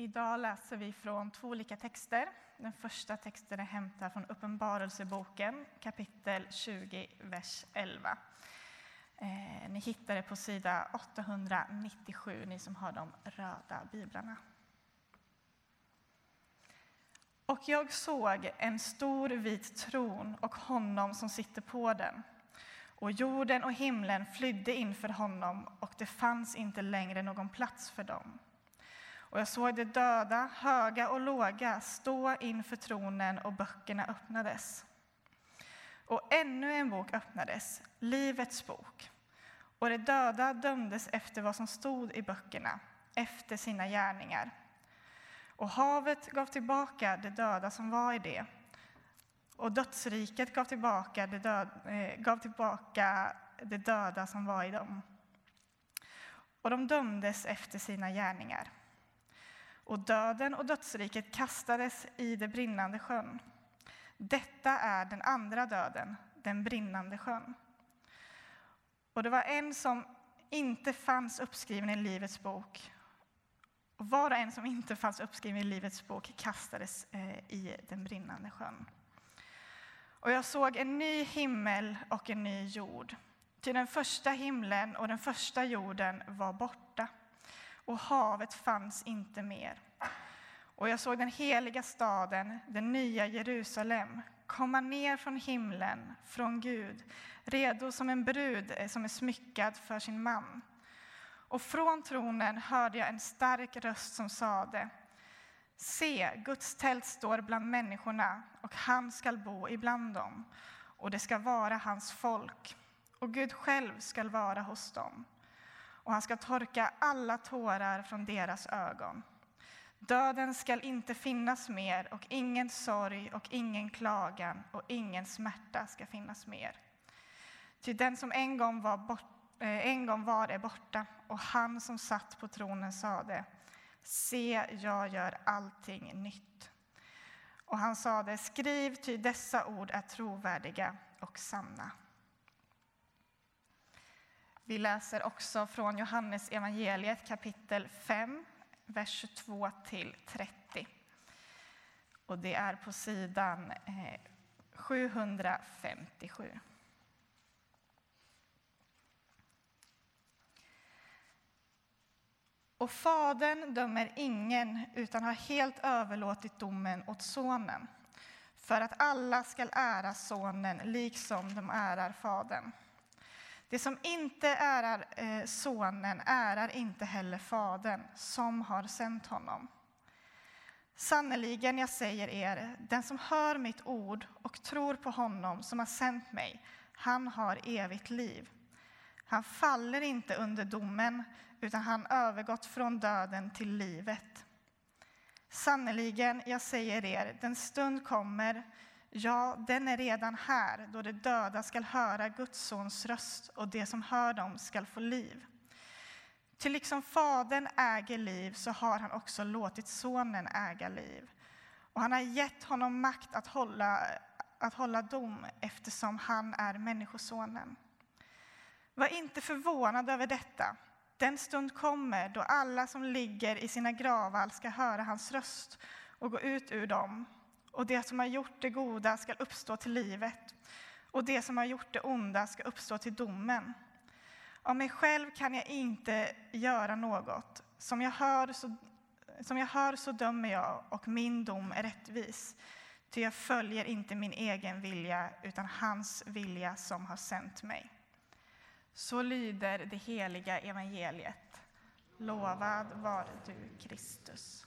Idag läser vi från två olika texter. Den första texten är hämtad från Uppenbarelseboken kapitel 20, vers 11. Eh, ni hittar det på sida 897, ni som har de röda biblarna. Och jag såg en stor vit tron och honom som sitter på den. Och jorden och himlen flydde inför honom, och det fanns inte längre någon plats för dem. Och jag såg de döda, höga och låga, stå inför tronen och böckerna öppnades. Och ännu en bok öppnades, Livets bok. Och de döda dömdes efter vad som stod i böckerna, efter sina gärningar. Och havet gav tillbaka de döda som var i det, och dödsriket gav tillbaka de, död, eh, gav tillbaka de döda som var i dem. Och de dömdes efter sina gärningar. Och döden och dödsriket kastades i det brinnande sjön. Detta är den andra döden, den brinnande sjön. Och det var en som inte fanns uppskriven i Livets bok. Och var och en som inte fanns uppskriven i Livets bok kastades eh, i den brinnande sjön. Och jag såg en ny himmel och en ny jord. Till den första himlen och den första jorden var borta, och havet fanns inte mer. Och jag såg den heliga staden, den nya Jerusalem, komma ner från himlen, från Gud, redo som en brud eh, som är smyckad för sin man. Och från tronen hörde jag en stark röst som sade Se, Guds tält står bland människorna och han skall bo ibland dem och det ska vara hans folk och Gud själv skall vara hos dem och han ska torka alla tårar från deras ögon. Döden skall inte finnas mer och ingen sorg och ingen klagan och ingen smärta ska finnas mer. Ty den som en gång var, bort, eh, en gång var är borta och han som satt på tronen sade Se, jag gör allting nytt. Och han sade, skriv, ty dessa ord är trovärdiga och sanna. Vi läser också från Johannes evangeliet kapitel 5, vers 22 till 30. Och det är på sidan eh, 757. Och Fadern dömer ingen, utan har helt överlåtit domen åt Sonen för att alla skall ära Sonen liksom de ärar Fadern. Det som inte ärar eh, Sonen ärar inte heller Fadern, som har sänt honom. Sannerligen, jag säger er, den som hör mitt ord och tror på honom som har sänt mig, han har evigt liv. Han faller inte under domen, utan han övergått från döden till livet. Sannerligen, jag säger er, den stund kommer, ja, den är redan här, då de döda skall höra Guds sons röst och de som hör dem skall få liv. Till liksom Fadern äger liv så har han också låtit Sonen äga liv. Och han har gett honom makt att hålla, att hålla dom eftersom han är Människosonen. Var inte förvånad över detta. Den stund kommer då alla som ligger i sina gravar ska höra hans röst och gå ut ur dem. Och det som har gjort det goda ska uppstå till livet och det som har gjort det onda ska uppstå till domen. Av mig själv kan jag inte göra något. Som jag hör så, som jag hör så dömer jag och min dom är rättvis. Ty jag följer inte min egen vilja utan hans vilja som har sänt mig. Så lyder det heliga evangeliet. Lovad var du, Kristus.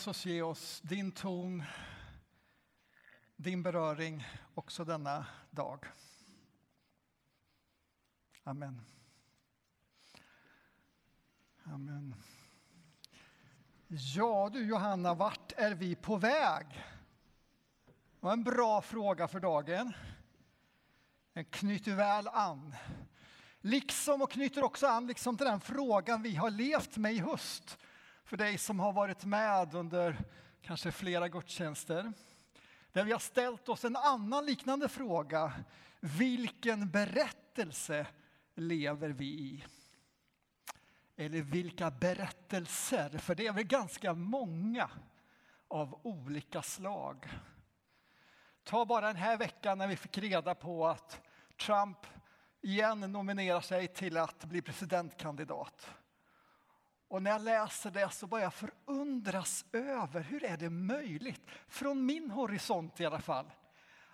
Jesus, ge oss din ton, din beröring också denna dag. Amen. Amen. Ja du Johanna, vart är vi på väg? Det var en bra fråga för dagen. Den knyter väl an. Liksom och knyter också an liksom till den frågan vi har levt med i höst. För dig som har varit med under kanske flera gudstjänster. Där vi har ställt oss en annan liknande fråga. Vilken berättelse lever vi i? Eller vilka berättelser, för det är väl ganska många av olika slag. Ta bara den här veckan när vi fick reda på att Trump igen nominerar sig till att bli presidentkandidat. Och när jag läser det så börjar jag förundras över hur är det möjligt, från min horisont i alla fall,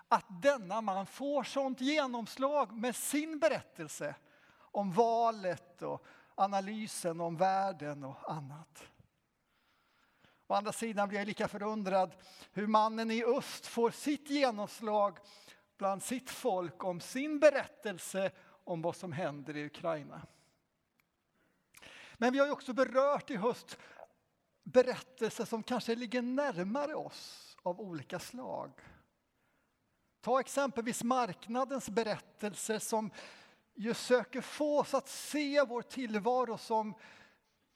att denna man får sånt genomslag med sin berättelse om valet och analysen om världen och annat. Å andra sidan blir jag lika förundrad hur mannen i öst får sitt genomslag bland sitt folk om sin berättelse om vad som händer i Ukraina. Men vi har också berört i höst berättelser som kanske ligger närmare oss av olika slag. Ta exempelvis marknadens berättelser som ju söker få oss att se vår tillvaro som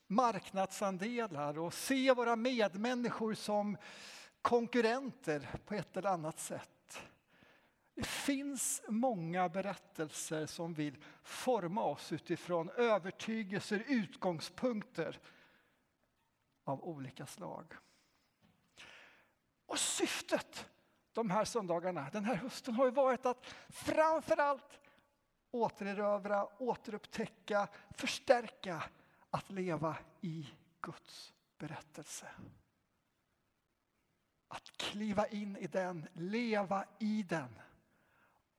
marknadsandelar och se våra medmänniskor som konkurrenter på ett eller annat sätt. Det finns många berättelser som vill forma oss utifrån övertygelser, utgångspunkter av olika slag. Och syftet de här söndagarna, den här hösten har ju varit att framförallt återerövra, återupptäcka, förstärka att leva i Guds berättelse. Att kliva in i den, leva i den,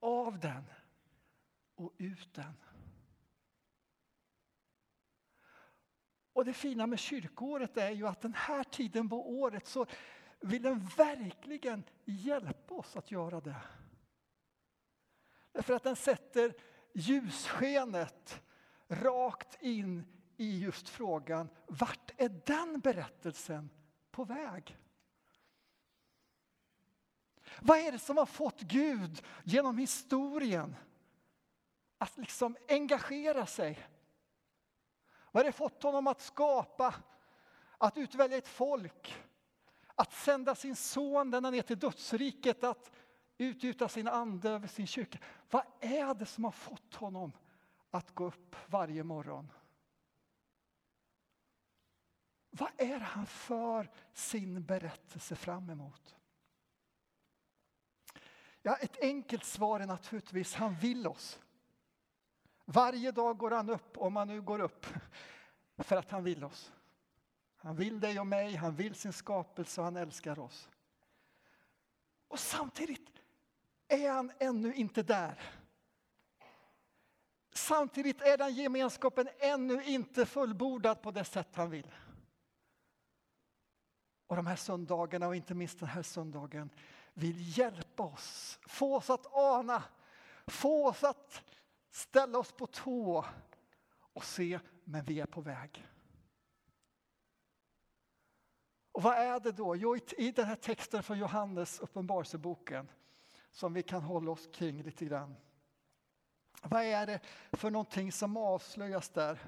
av den och ut den. Och det fina med kyrkåret är ju att den här tiden på året så vill den verkligen hjälpa oss att göra det. Därför att den sätter ljusskenet rakt in i just frågan vart är den berättelsen på väg? Vad är det som har fått Gud genom historien att liksom engagera sig? Vad har det fått honom att skapa, att utvälja ett folk, att sända sin son denna ner till dödsriket, att utgjuta sin ande över sin kyrka. Vad är det som har fått honom att gå upp varje morgon? Vad är det han för sin berättelse fram emot? Ja, ett enkelt svar är naturligtvis han vill oss. Varje dag går han upp, om han nu går upp, för att han vill oss. Han vill dig och mig, han vill sin skapelse och han älskar oss. Och samtidigt är han ännu inte där. Samtidigt är den gemenskapen ännu inte fullbordad på det sätt han vill. Och de här söndagarna, och inte minst den här söndagen, vill hjälpa oss, få oss att ana, få oss att ställa oss på tå och se, men vi är på väg. Och vad är det då? Jo, i den här texten från Johannes uppenbarelseboken som vi kan hålla oss kring lite grann. Vad är det för någonting som avslöjas där?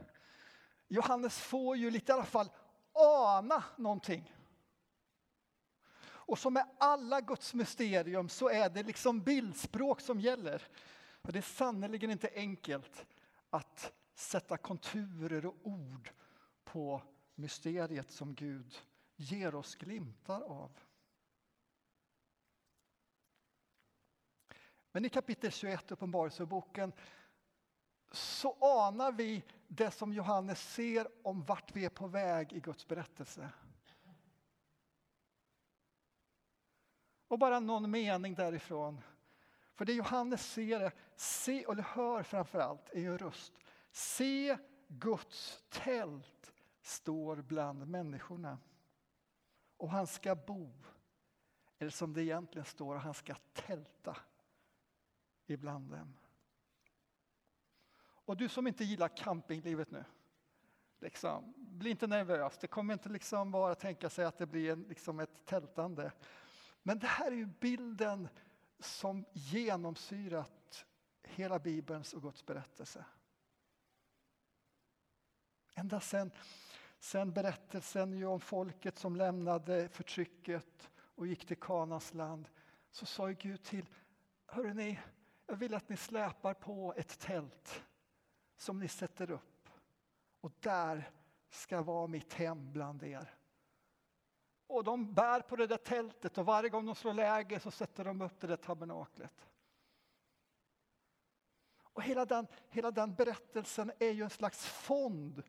Johannes får ju lite i alla fall ana någonting. Och som med alla Guds mysterium så är det liksom bildspråk som gäller. Och det är sannerligen inte enkelt att sätta konturer och ord på mysteriet som Gud ger oss glimtar av. Men i kapitel 21 i Uppenbarelseboken så anar vi det som Johannes ser om vart vi är på väg i Guds berättelse. Och bara någon mening därifrån. För det Johannes ser, se, eller hör framför allt, är en röst. Se Guds tält står bland människorna. Och han ska bo, eller som det egentligen står, han ska tälta ibland dem. Och du som inte gillar campinglivet nu, Liksom. Bli inte nervös, det kommer inte liksom bara tänka sig att det blir en, liksom ett tältande. Men det här är ju bilden som genomsyrat hela Bibelns och Guds berättelse. Ända sen, sen berättelsen ju om folket som lämnade förtrycket och gick till Kanas land så sa ju Gud till, hörrni, jag vill att ni släpar på ett tält som ni sätter upp och där ska vara mitt hem bland er. Och de bär på det där tältet och varje gång de slår läge så sätter de upp det där tabernaklet. Och hela den, hela den berättelsen är ju en slags fond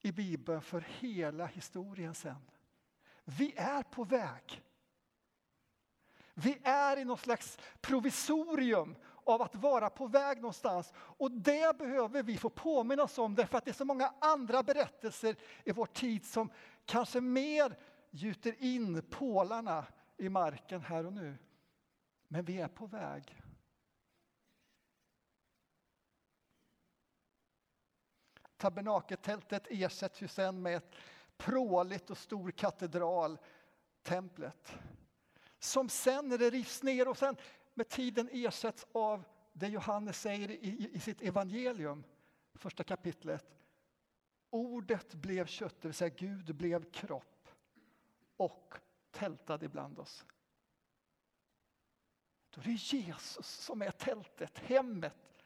i Bibeln för hela historien sen. Vi är på väg. Vi är i något slags provisorium av att vara på väg någonstans. Och det behöver vi få påminnas om därför att det är så många andra berättelser i vår tid som kanske mer gjuter in pålarna i marken här och nu. Men vi är på väg. Tabernakeltältet ersätts ju sen med ett pråligt och stor katedral, templet. Som sen när det rivs ner och sen med tiden ersätts av det Johannes säger i, i sitt evangelium, första kapitlet. Ordet blev kött, det vill säga Gud blev kropp och tältade ibland oss. Då är det Jesus som är tältet, hemmet.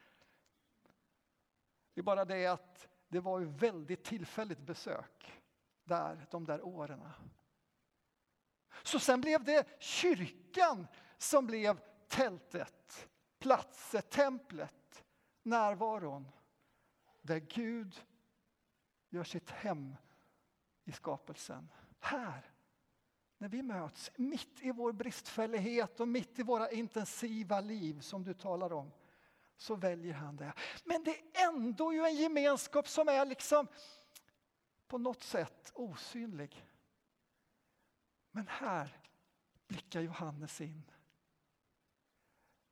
Det är bara det att det var ett väldigt tillfälligt besök där, de där åren. Så sen blev det kyrkan som blev tältet, platsen, templet, närvaron där Gud gör sitt hem i skapelsen. Här, när vi möts mitt i vår bristfällighet och mitt i våra intensiva liv som du talar om, så väljer han det. Men det är ändå ju en gemenskap som är liksom på något sätt osynlig. Men här blickar Johannes in.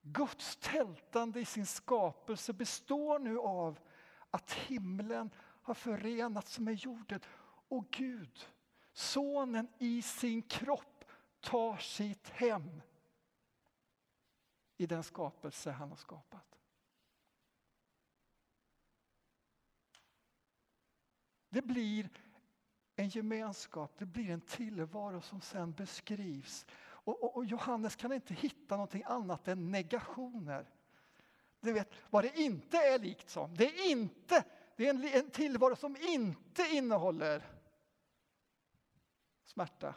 Guds tältande i sin skapelse består nu av att himlen har förenats med jorden och Gud, Sonen i sin kropp, tar sitt hem i den skapelse han har skapat. Det blir en gemenskap, det blir en tillvaro som sen beskrivs. Och, och, och, Johannes kan inte hitta någonting annat än negationer. Du vet vad det inte är likt som. Det är, inte, det är en, en tillvaro som inte innehåller smärta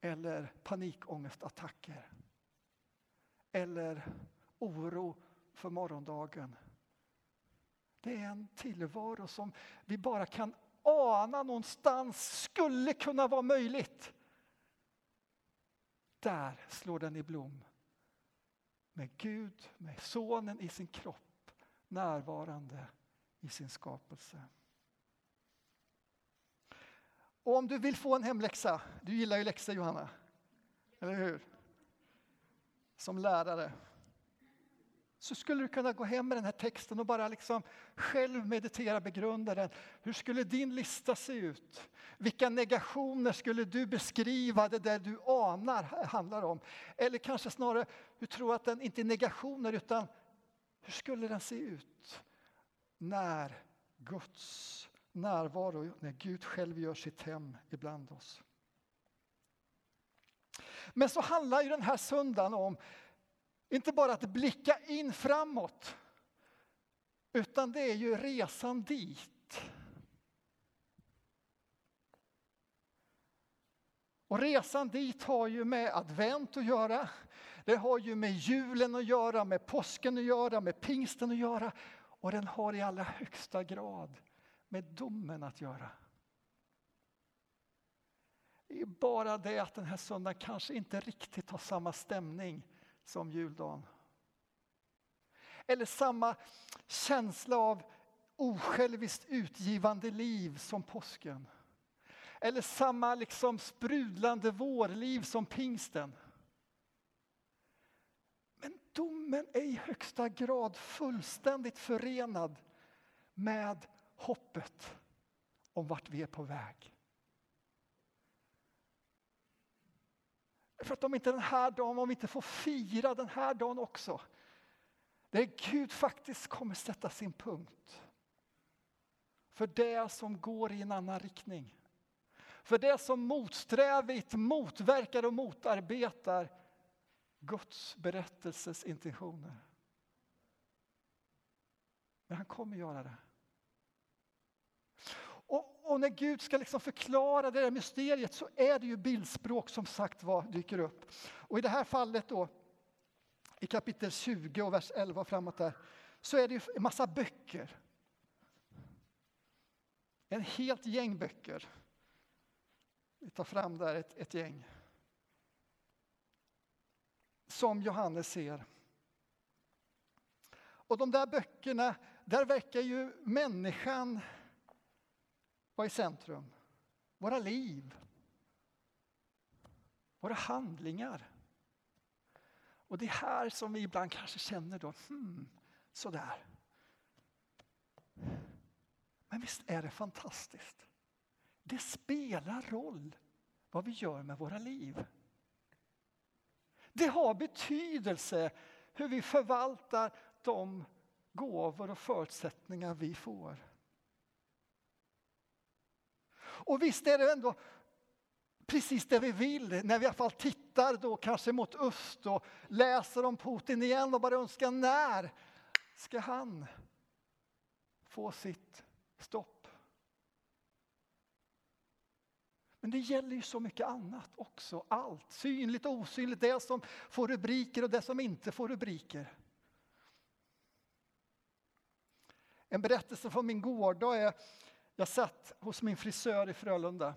eller panikångestattacker eller oro för morgondagen. Det är en tillvaro som vi bara kan ana någonstans skulle kunna vara möjligt. Där slår den i blom. Med Gud, med Sonen i sin kropp, närvarande i sin skapelse. Och om du vill få en hemläxa, du gillar ju läxor Johanna, eller hur? Som lärare så skulle du kunna gå hem med den här texten och bara liksom själv meditera, begrunda den. Hur skulle din lista se ut? Vilka negationer skulle du beskriva det där du anar handlar om? Eller kanske snarare, hur tror att den inte är negationer utan hur skulle den se ut när Guds närvaro, när Gud själv gör sitt hem ibland oss? Men så handlar ju den här söndagen om inte bara att blicka in framåt, utan det är ju resan dit. Och resan dit har ju med advent att göra. Det har ju med julen att göra, med påsken att göra, med pingsten att göra. Och den har i allra högsta grad med domen att göra. Det är bara det att den här söndagen kanske inte riktigt har samma stämning som juldagen. Eller samma känsla av osjälviskt utgivande liv som påsken. Eller samma liksom sprudlande vårliv som pingsten. Men domen är i högsta grad fullständigt förenad med hoppet om vart vi är på väg. För att om inte den här dagen, om vi inte får fira den här dagen också, där Gud faktiskt kommer sätta sin punkt för det som går i en annan riktning. För det som motsträvigt motverkar och motarbetar Guds berättelses intentioner. Men han kommer göra det. Och, när Gud ska liksom förklara det där mysteriet så är det ju bildspråk som sagt var dyker upp. Och i det här fallet då, i kapitel 20 och vers 11 och framåt där, så är det ju en massa böcker. En helt gäng böcker. Vi tar fram där ett, ett gäng. Som Johannes ser. Och de där böckerna, där verkar ju människan vara i centrum. Våra liv. Våra handlingar. Och det är här som vi ibland kanske känner då, hmm, sådär. Men visst är det fantastiskt? Det spelar roll vad vi gör med våra liv. Det har betydelse hur vi förvaltar de gåvor och förutsättningar vi får. Och visst är det ändå precis det vi vill när vi i alla fall tittar då kanske mot öst och läser om Putin igen och bara önskar när ska han få sitt stopp? Men det gäller ju så mycket annat också. Allt, synligt och osynligt, det som får rubriker och det som inte får rubriker. En berättelse från min gårdag är jag satt hos min frisör i Frölunda.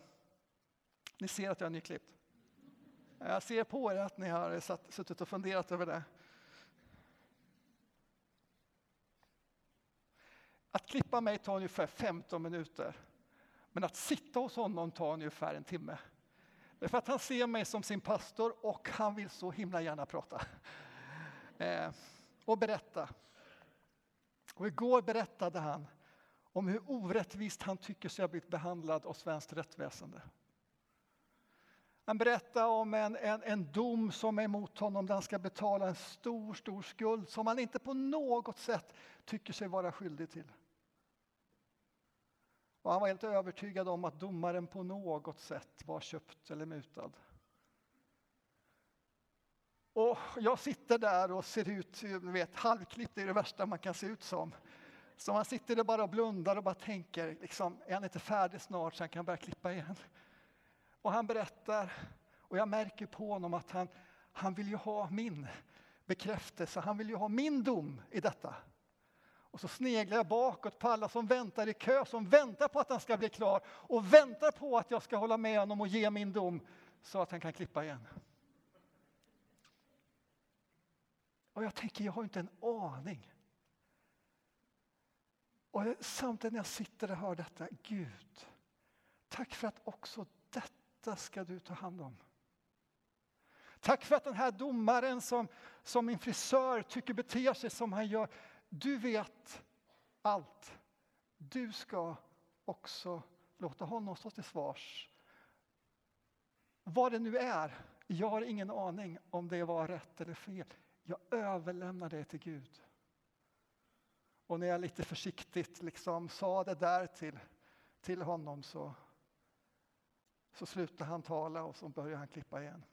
Ni ser att jag är nyklippt. Jag ser på er att ni har satt, suttit och funderat över det. Att klippa mig tar ungefär 15 minuter. Men att sitta hos honom tar ungefär en timme. Därför att han ser mig som sin pastor och han vill så himla gärna prata. Eh, och berätta. Och igår berättade han om hur orättvist han tycker sig ha blivit behandlad av svenskt rättsväsende. Han berättar om en, en, en dom som är emot honom där han ska betala en stor, stor skuld som han inte på något sätt tycker sig vara skyldig till. Och han var helt övertygad om att domaren på något sätt var köpt eller mutad. Och jag sitter där och ser ut, vet, halvklippt är det värsta man kan se ut som. Så man sitter där bara och blundar och bara tänker, liksom, är han inte färdig snart så han kan börja klippa igen? Och han berättar, och jag märker på honom att han, han vill ju ha min bekräftelse, han vill ju ha min dom i detta. Och så sneglar jag bakåt på alla som väntar i kö, som väntar på att han ska bli klar och väntar på att jag ska hålla med honom och ge min dom så att han kan klippa igen. Och jag tänker, jag har inte en aning och samtidigt när jag sitter och hör detta, Gud, tack för att också detta ska du ta hand om. Tack för att den här domaren som, som min frisör tycker beter sig som han gör, du vet allt. Du ska också låta honom stå till svars. Vad det nu är, jag har ingen aning om det var rätt eller fel. Jag överlämnar det till Gud. Och när jag lite försiktigt liksom sa det där till, till honom så, så slutade han tala och så började han klippa igen.